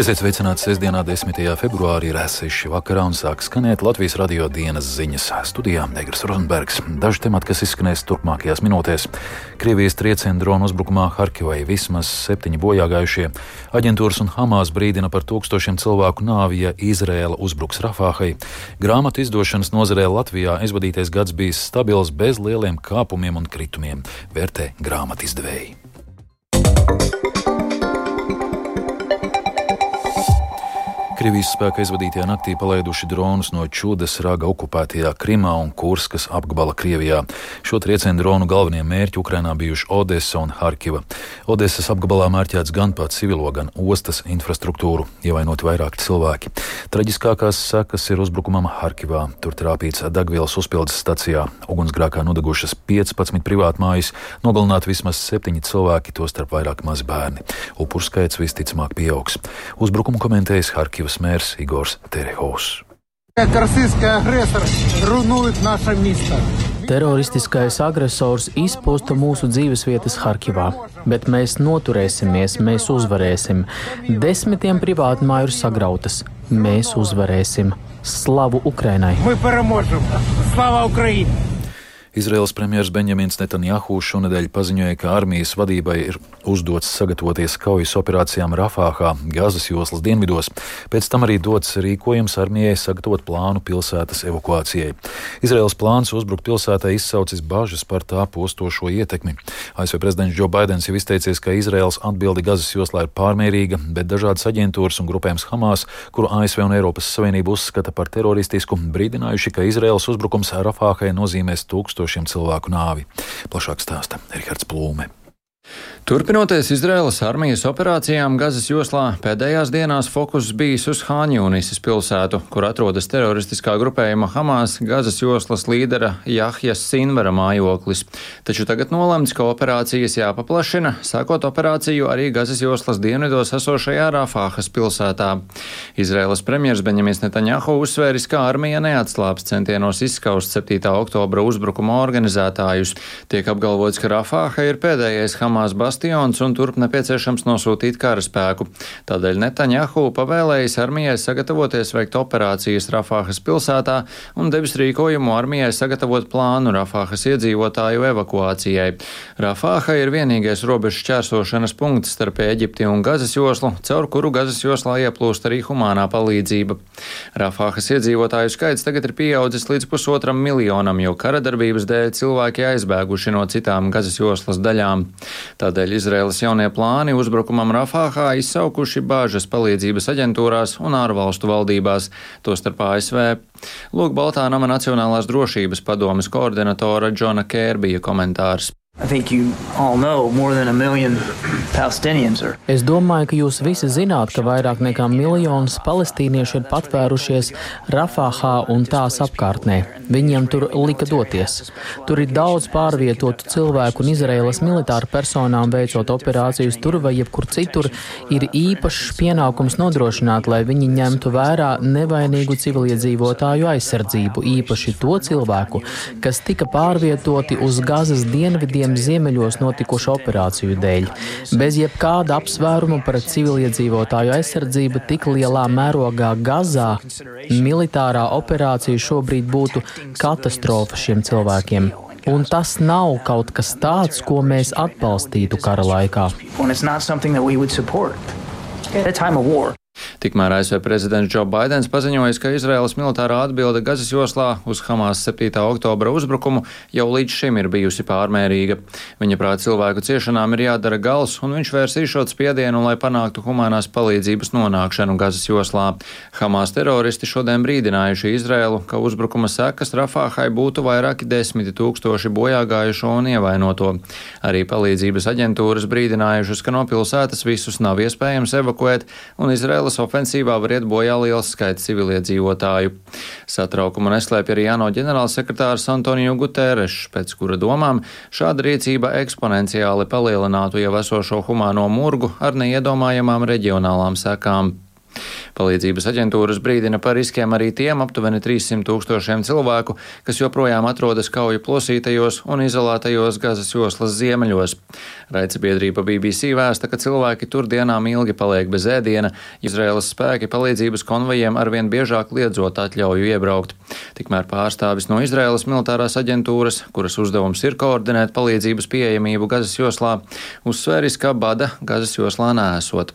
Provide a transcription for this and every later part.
Esiet sveicināti sestdienā, 10. februārī, rēseši vakarā un sāk skanēt Latvijas radio dienas ziņas studijā Negras Rozenbergs. Daži temati, kas izskanēs turpmākajās minūtēs. Krievijas trieciena drona uzbrukumā Harkivai vismaz septiņi bojāgājušie. Aģentūras un Hamas brīdina par tūkstošiem cilvēku nāvi, ja Izrēla uzbruks Rafāhai. Grāmatu izdošanas nozarē Latvijā aizvadītais gads bijis stabils bez lieliem kāpumiem un kritumiem, vērtē grāmatu izdevēji. Krievijas spēka izvadītajā naktī palaiduši dronus no Čudas raga okupētajā Krimā un Kurskas apgabala Krievijā. Šo triecienu dronu galvenie mērķi Ukrainā bijuši Odessa un Harkiva. Odessas apgabalā mērķēts gan pats civilo, gan ostas infrastruktūru, ievainoti vairāki cilvēki. Traģiskākās sekas ir uzbrukumam Harkivā. Tur trāpīts degvielas uzpildes stacijā. Ugunsgrēkā nodegušas 15 privātmājas, nogalināti vismaz 7 cilvēki, tostarp vairāk mazi bērni. Upuru skaits visticamāk pieaugs. Uzbrukumu komentējas Harkivas Kijavas mērs Igors Terehovs. Teroristiskais agresors izposta mūsu dzīvesvietas Harkivā, bet mēs noturēsimies, mēs uzvarēsim. Desmitiem privātmāju ir sagrautas. Mēs uzvarēsim. Slavu Ukrainai! Slavu Ukrainai! Izraels premjerministrs Benjamins Netanjahu šonadēļ paziņoja, ka armijas vadībai ir uzdots sagatavoties kaujas operācijām Rafāhā, Gāzes joslas dienvidos. Pēc tam arī dots rīkojums armijai sagatavot plānu pilsētas evakuācijai. Izraels plāns uzbrukt pilsētai izsaucis bažas par tā postošo ietekmi. ASV prezidents Džo Baidens jau izteicies, ka Izraels atbildi Gāzes joslā ir pārmērīga, bet dažādas aģentūras un grupējums Hamas, kuru ASV un Eiropas Savienība uzskata par teroristisku, brīdinājuši, ka Izraels uzbrukums Rafāhai nozīmēs tūkstošu tūkstošiem cilvēku nāvi. Plašāk stāsta Rihards Plūme. Turpinoties Izraēlas armijas operācijām Gazas joslā, pēdējās dienās fokus bijis uz Hāņūnisas pilsētu, kur atrodas teroristiskā grupējuma Hamas Gazas joslas līdera Jahjas Sinvara mājoklis. Taču tagad nolemts, ka operācijas jāpaplašina, sākot operāciju arī Gazas joslas dienvidos esošajā Rafāhas pilsētā. Izraēlas premjers Benjamins Netanjahu uzsvēris, ka armija neatslāps centienos izskaust 7. oktobra uzbrukuma organizētājus. Tiek apgalvots, ka Rafāha ir pēdējais Hamas bastions un turp nepieciešams nosūtīt karaspēku. Tādēļ Netanjahu pavēlējis armijai sagatavoties veikt operācijas Rafāhas pilsētā un devis rīkojumu armijai sagatavot plānu Rafāhas iedzīvotāju evakuācijai. Rafāha ir vienīgais robežu šķērsošanas punkts starp Eģipti un Gazas joslu, caur kuru Gazas joslā ieplūst arī humānā palīdzība. Rafāhas iedzīvotāju skaits tagad ir pieaudzis līdz pusotram miljonam, jo karadarbības dēļ cilvēki aizbēguši no citām Gazas joslas daļām. Tādēļ Izraēlas jaunie plāni uzbrukumam Rafāhā izsaukuši bāžas palīdzības aģentūrās un ārvalstu valdībās, tostarp ASV. Lūk, Baltā nama Nacionālās drošības padomes koordinatora Džona Kērbija komentārs. Es domāju, ka jūs visi zināt, ka vairāk nekā miljons palestīniešu ir patvērušies Rafāhā un tās apkārtnē. Viņiem tur lika doties. Tur ir daudz pārvietotu cilvēku un Izraēlas militāru personām veicot operācijas tur vai jebkur citur. Ir īpašs pienākums nodrošināt, lai viņi ņemtu vērā nevainīgu civiliedzīvotāju aizsardzību, īpaši to cilvēku, kas tika pārvietoti uz Gazas dienvidiem valstīm ziemeļos notikušu operāciju dēļ. Bez jebkāda apsvēruma par civiliedzīvotāju aizsardzību tik lielā mērogā Gazā militārā operācija šobrīd būtu katastrofa šiem cilvēkiem. Un tas nav kaut kas tāds, ko mēs atbalstītu kara laikā. Tikmēr ASV prezidents Džo Baidens paziņoja, ka Izraēlas militārā atbilde Gazas joslā uz Hamas 7. oktobra uzbrukumu jau līdz šim ir bijusi pārmērīga. Viņa prāt cilvēku ciešanām ir jādara gals, un viņš vērs īšot spiedienu, lai panāktu humanās palīdzības nonākšanu Gazas joslā. Hamas teroristi šodien brīdinājuši Izraēlu, ka uzbrukuma sekas Rafāhai būtu vairāki desmiti tūkstoši bojāgājušo un ievainoto. Arī palīdzības aģentūras brīdinājušas, ka no pilsētas visus nav iespējams evakuēt, un Izraēlas Izraēlas ofensīvā var iet bojā liels skaits civiliedzīvotāju. Satraukumu neslēpj arī ANO ģenerālsekretārs Antoniju Guterres, pēc kura domām šāda rīcība eksponenciāli palielinātu jau esošo humāno murgu ar neiedomājamām reģionālām sekām. Palīdzības aģentūras brīdina par riskiem arī tiem aptuveni 300 tūkstošiem cilvēku, kas joprojām atrodas kauju plosītajos un izolētajos Gazas joslas ziemeļos. Raidsabiedrība BBC vēsta, ka cilvēki tur dienām ilgi paliek bez ēdiena, Izraēlas spēki palīdzības konvojiem arvien biežāk liedzot atļauju iebraukt. Tikmēr pārstāvis no Izraēlas militārās aģentūras, kuras uzdevums ir koordinēt palīdzības pieejamību Gazas joslā, uzsvēris, ka bada Gazas joslā nesot.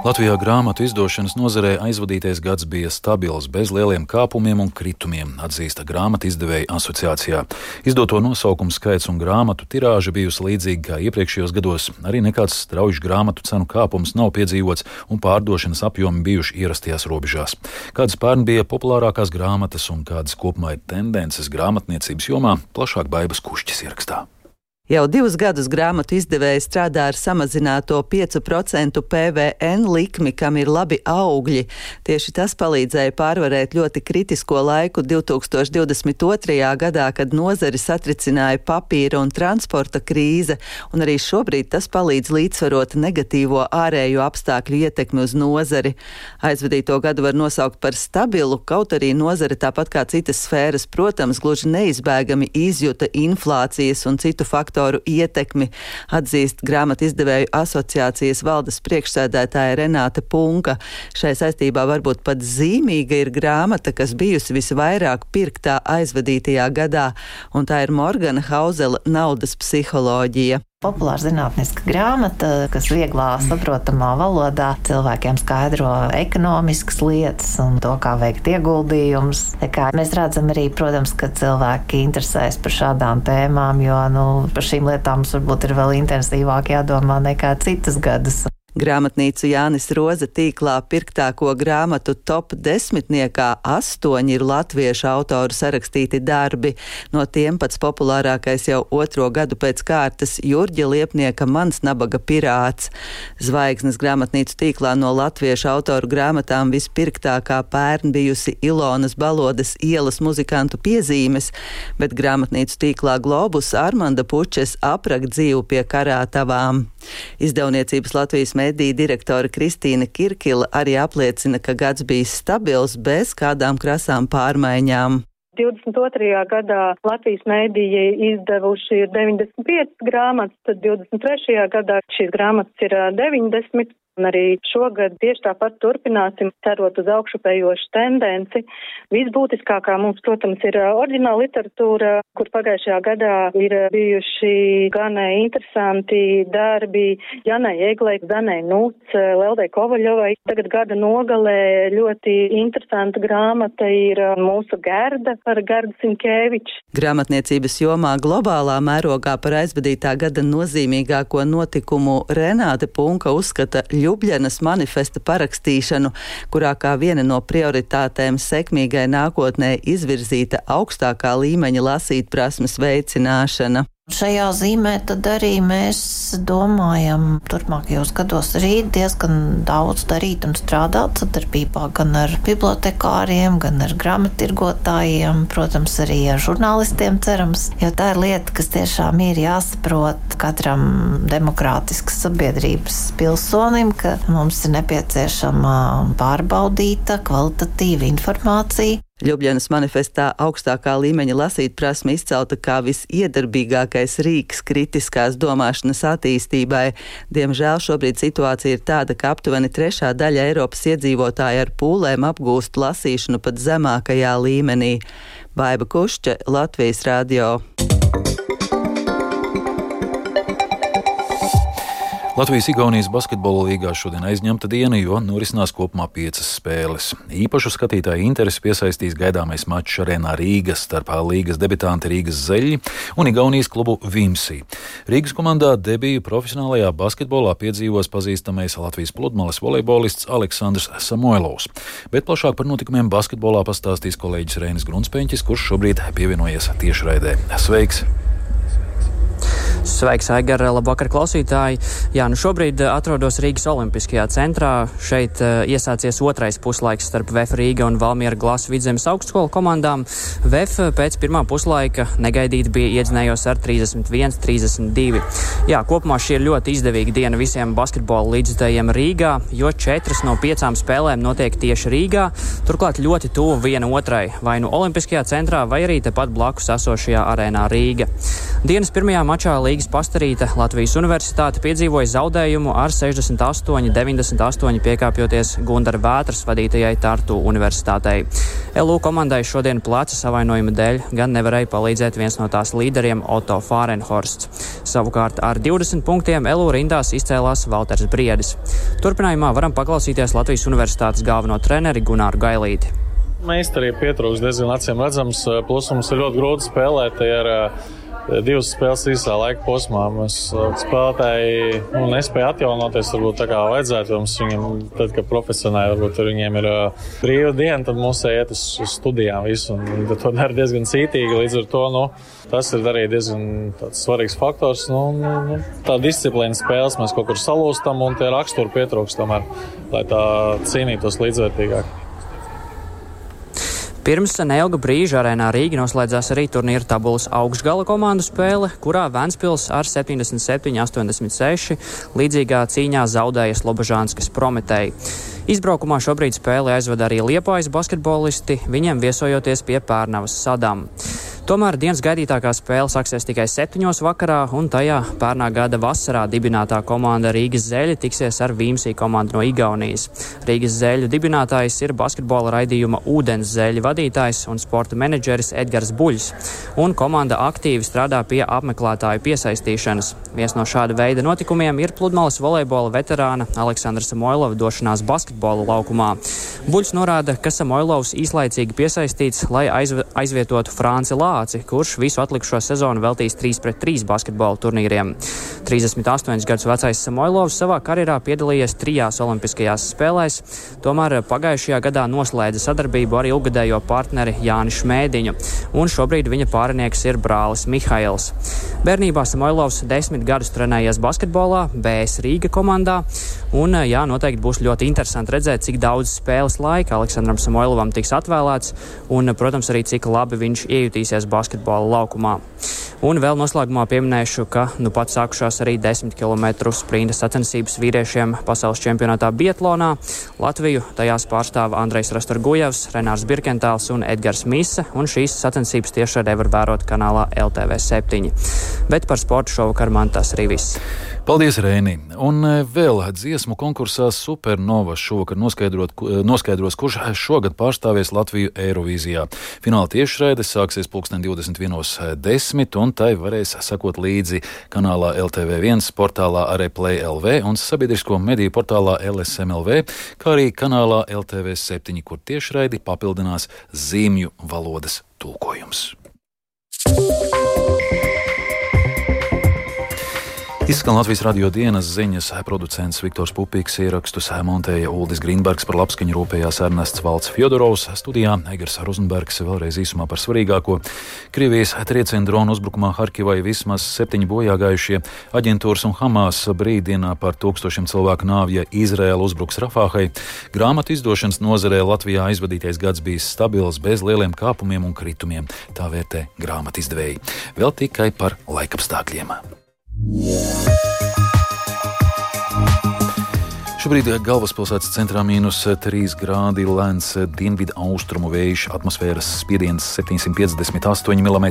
Latvijā grāmatu izdošanas nozarē aizvadītais gads bija stabils, bez lieliem kāpumiem un kritumiem, atzīsta grāmatu izdevēja asociācijā. Izdoto nosaukumu skaits un grāmatu tirāža bijusi līdzīga kā iepriekšējos gados. Arī nekāds strauji grāmatu cenu kāpums nav piedzīvots, un pārdošanas apjomi bijuši ierastajās robežās. Kādas pērn bija populārākās grāmatas un kādas kopumā ir tendences grāmatniecības jomā, plašāk Baibas Kušķis ierakstā. Jau divus gadus grāmatu izdevēji strādā ar samazināto 5% PVN likmi, kam ir labi augļi. Tieši tas palīdzēja pārvarēt ļoti kritisko laiku 2022. gadā, kad nozari satricināja papīra un transporta krīze, un arī šobrīd tas palīdz līdzsvarot negatīvo ārējo apstākļu ietekmi uz nozari. Aizvadīto gadu var nosaukt par stabilu, kaut arī nozare tāpat kā citas sfēras, protams, gluži neizbēgami izjuta inflācijas un citu faktoru faktoru ietekmi, atzīst grāmatu izdevēju asociācijas valdes priekšsēdētāja Renāte Punka. Šai saistībā varbūt pat zīmīga ir grāmata, kas bijusi visvairāk pirktā aizvadītajā gadā, un tā ir Morgana Hauzela naudas psiholoģija. Populāra zinātniska grāmata, kas vieglā saprotamā valodā cilvēkiem skaidro ekonomiskas lietas un to, kā veikt ieguldījumus. Mēs redzam arī, protams, ka cilvēki interesēs par šādām tēmām, jo nu, par šīm lietām mums varbūt ir vēl intensīvāk jādomā nekā citas gadus. Grāmatnīcu Jānis Roza tīklā pirktāko grāmatu top desmitniekā astoņi ir latviešu autoru sarakstīti darbi. No tiem pats populārākais jau otro gadu pēc kārtas Jurģa Liepnieka Mans nabaga pirāts. Zvaigznes grāmatnīcu tīklā no latviešu autoru grāmatām vispirktākā pērn bijusi Ilonas Balodas ielas muzikantu piezīmes, bet grāmatnīcu tīklā Globus Armanda Pučes aprak dzīvu pie karātavām. Izdevniecības Latvijas mediju direktore Kristīna Kirkila arī apliecina, ka gads bijis stabils bez kādām krasām pārmaiņām. 22. gadā Latvijas mēdīji izdevuši 95 grāmatas, tad 23. gadā šīs grāmatas ir 90, Un arī šogad tieši tāpat turpināsim, cerot uz augšupējošu tendenci. Visbūtiskākā mums, protams, ir oriģināla literatūra, kur pagājušajā gadā ir bijuši gan interesanti darbi Janai Eglei, Danai Nūts, Leldai Kovaļovai. Tagad gada nogalē ļoti interesanta grāmata ir mūsu Gerda par Gerdu Sinkēviču. Grāmatniecības jomā globālā mērogā par aizvadītā gada nozīmīgāko notikumu Renāte Punka uzskata Ljubļanas manifesta parakstīšanu, kurā kā viena no prioritātēm sekmīgai nākotnē izvirzīta augstākā līmeņa lasīt prasmes veicināšana. Šajā zīmē tad arī mēs domājam, turpmākajos gados arī diezgan daudz darīt un strādāt sadarbībā gan ar bibliotekāriem, gan ar grāmatirgotājiem, protams, arī ar žurnālistiem cerams, jo tā ir lieta, kas tiešām ir jāsaprot katram demokrātiskas sabiedrības pilsonim, ka mums ir nepieciešama pārbaudīta, kvalitatīva informācija. Ljubļanas manifestā augstākā līmeņa lasīt prasme izcelta kā visiedarbīgākais rīks kritiskās domāšanas attīstībai. Diemžēl šobrīd situācija ir tāda, ka aptuveni trešā daļa Eiropas iedzīvotāji ar pūlēm apgūst lasīšanu pat zemākajā līmenī. Baiba Kušķa, Latvijas radio. Latvijas-Igaunijas basketbola līgā šodien aizņemta diena, jo norisinās kopumā piecas spēles. Īpašu skatītāju interesi piesaistīs gaidāmais mačs arēnā Rīgas starp līgas debitanti Rīgas Zeļi un Igaunijas klubu Vimsī. Rīgas komandā debiju profesionālajā basketbolā piedzīvos pazīstamais Latvijas pludmales volejbolists Aleksandrs Samoilovs. Bet plašāk par notikumiem basketbolā pastāstīs kolēģis Rēnis Grunspeņķis, kurš šobrīd pievienojies tiešraidē. Sveiks! Sveiks, Aigar, labvakar, klausītāji! Jā, nu šobrīd eh, atrodos Rīgas Olimpiskajā centrā. Šeit uh, iesācies otrais puslaiks starp VF Rīga un Valmiera Glāsu vidzemes augstskolu komandām. VF eh, pēc pirmā puslaika negaidīti bija iedzinējos ar 31-32. Jā, kopumā šī ir ļoti izdevīga diena visiem basketbola līdzstājiem Rīgā, jo četras no piecām spēlēm notiek tieši Rīgā, turklāt ļoti tuvu viena otrai, vai nu Olimpiskajā centrā, vai arī tepat blakus esošajā arēnā Rīga. Dienas pirmajā mačā Līgas pastarīta Latvijas Universitāte piedzīvoja zaudējumu ar 68-98 piekāpjoties Gundara Vētras vadītajai Tartu Universitātei. LU komandai šodien pleca savainojuma dēļ gan nevarēja palīdzēt viens no tās līderiem Otto Fārenhorsts. Savukārt ar 20 punktiem LU rindās izcēlās Valters Briedis. Turpinājumā varam paklausīties Latvijas Universitātes galveno treneri Gunāru Gailīti. Meistarība pietrūkst diezgan acīm redzams, plus mums ir ļoti grūti spēlēt ar divas spēles īsā laika posmā. Mēs uh, spēlētāji nu, nespēja atjaunoties, varbūt tā kā vajadzētu. Mums viņiem, tad, kad profesionāli varbūt viņiem ir uh, brīva diena, tad mums iet uz, studijām visu. Un to dara diezgan cītīgi. Līdz ar to nu, tas ir arī diezgan svarīgs faktors. Nu, nu, nu, tā disciplīna spēles mēs kaut kur salūstam un tie raksturi pietrūkst tomēr, lai tā cīnītos līdzvērtīgāk. Pirms neilga brīža arēnā Rīga noslēdzās arī turnīra tabulas augšgala komandu spēle, kurā Ventspils ar 77-86 līdzīgā cīņā zaudēja Slobožānskas Prometēju. Izbraukumā šobrīd spēli aizvada arī Liepājas basketbolisti, viņiem viesojoties pie Pērnavas sadām. Tomēr dienas gaidītākā spēle sāksies tikai septiņos vakarā, un tajā pērnā gada vasarā dibinātā komanda Rīgas Zeļa tiksies ar Vīmsī komandu no Igaunijas. Rīgas Zeļu dibinātājs ir basketbola raidījuma Ūdens Zeļa vadītājs un sporta menedžeris Edgars Buļs, un komanda aktīvi strādā pie apmeklētāju piesaistīšanas. Viens no šāda veida notikumiem ir pludmales volejbola veterāna Aleksandra Samoilova došanās basketbola laukumā. Buļs norāda, ka Samoilovs īslaicīgi piesaistīts, lai aizvietotu Franci Lāru Lāci, kurš visu atlikušo sezonu veltīs 3 pret 3 basketbola turnīriem. 38 gadus vecais Samoilovs savā karjerā piedalījies trijās olimpiskajās spēlēs, tomēr pagājušajā gadā noslēdza sadarbību ar ilgadējo partneri Jāni Šmēdiņu, un šobrīd viņa pārinieks ir brālis Mihails. Bērnībā Samoilovs desmit gadus trenējies basketbolā, BS Rīga komandā, un jā, noteikti būs ļoti interesanti redzēt, cik daudz spēles laika Aleksandram Samoilovam tiks atvēlēts, un, protams, arī cik labi viņš iejutīsies basketbola laukumā. Un vēl noslēgumā pieminēšu, ka nu pat sākušās arī 10 km sprinta sacensības vīriešiem pasaules čempionātā Bietlonā. Latviju tajās pārstāv Andrejs Rastorgujevs, Renārs Birkentāls un Edgars Mise, un šīs sacensības tiešraidē var vērot kanālā LTV 7. Bet par sportu šovakar man tas arī viss. Paldies, Rēni! Un e, vēl dziesmu konkursā Supernova šovakar e, noskaidros, kurš šogad pārstāvēs Latviju Eirovīzijā. Fināla tiešraide sāksies 2021.10, un tai varēs sakot līdzi kanālā LTV1, portālā Replay LV un sabiedrisko mediju portālā LSMLV, kā arī kanālā LTV7, kur tiešraidi papildinās zīmju valodas tulkojums. Izskan Latvijas radio dienas ziņas, producents Viktors Pupīks ierakstus montēja Uldis Grīnbergs, par labskaņu rūpējās Ernests Valts Fjodorovs, studijā Egers Rozenbergs vēlreiz īsumā par svarīgāko. Krievijas trieciena drona uzbrukumā Harkivai vismaz septiņi bojāgājušie aģentūras un Hamas brīdienā par tūkstošiem cilvēku nāvja Izraēla uzbruks Rafāhai. Grāmatu izdošanas nozarē Latvijā aizvadītais gads bijis stabils, bez lieliem kāpumiem un kritumiem. Tā vērtē grāmatu izdevēji. Vēl tikai par laikapstākļiem. Yeah. Šobrīd galvaspilsētas centrā mīnus 3 grādi lēns dienvidu austrumu vējš, atmosfēras spiediens 758 mm,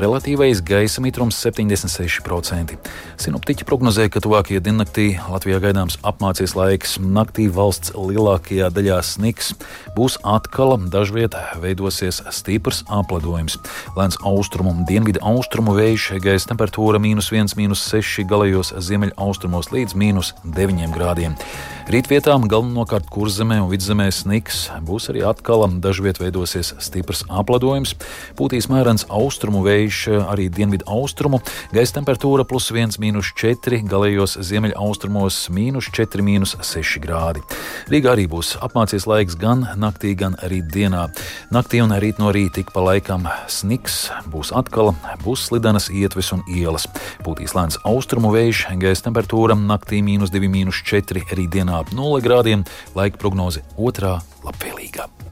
relatīvais gaisa mitrums 76%. Sinoptiķi prognozē, ka tuvākajā diennaktī Latvijā gaidāms apmācies laiks, naktī valsts lielākajā daļā sniks, būs atkal dažviet veidosies stiprs apledojums. Lēns austrumu un dienvidu austrumu vējš, gaisa temperatūra mīnus 1, mīnus 6 galējos ziemeļaustrumos līdz mīnus 9 grādiem. Rītvietām galvenokārt kurzemē un vidzemē sniks, būs arī atkal dažviet veidosies stiprs apladojums, pūtīs mērens austrumu vējš, arī dienvidu austrumu, gaisa temperatūra plus 1,4, galējos ziemeļa austrumos - 4,6 grādi. Rīgā arī būs apmācies laiks gan naktī, gan arī dienā. Naktī un rīt no rīta ik pa laikam sniks, būs atkal, būs slidenas ietves un ielas. Pūtīs lēns austrumu vējš, gaisa temperatūra naktī - 2,4, rīt arī dienā ap 0 grādiem, laika prognoze otrā labvēlīgā.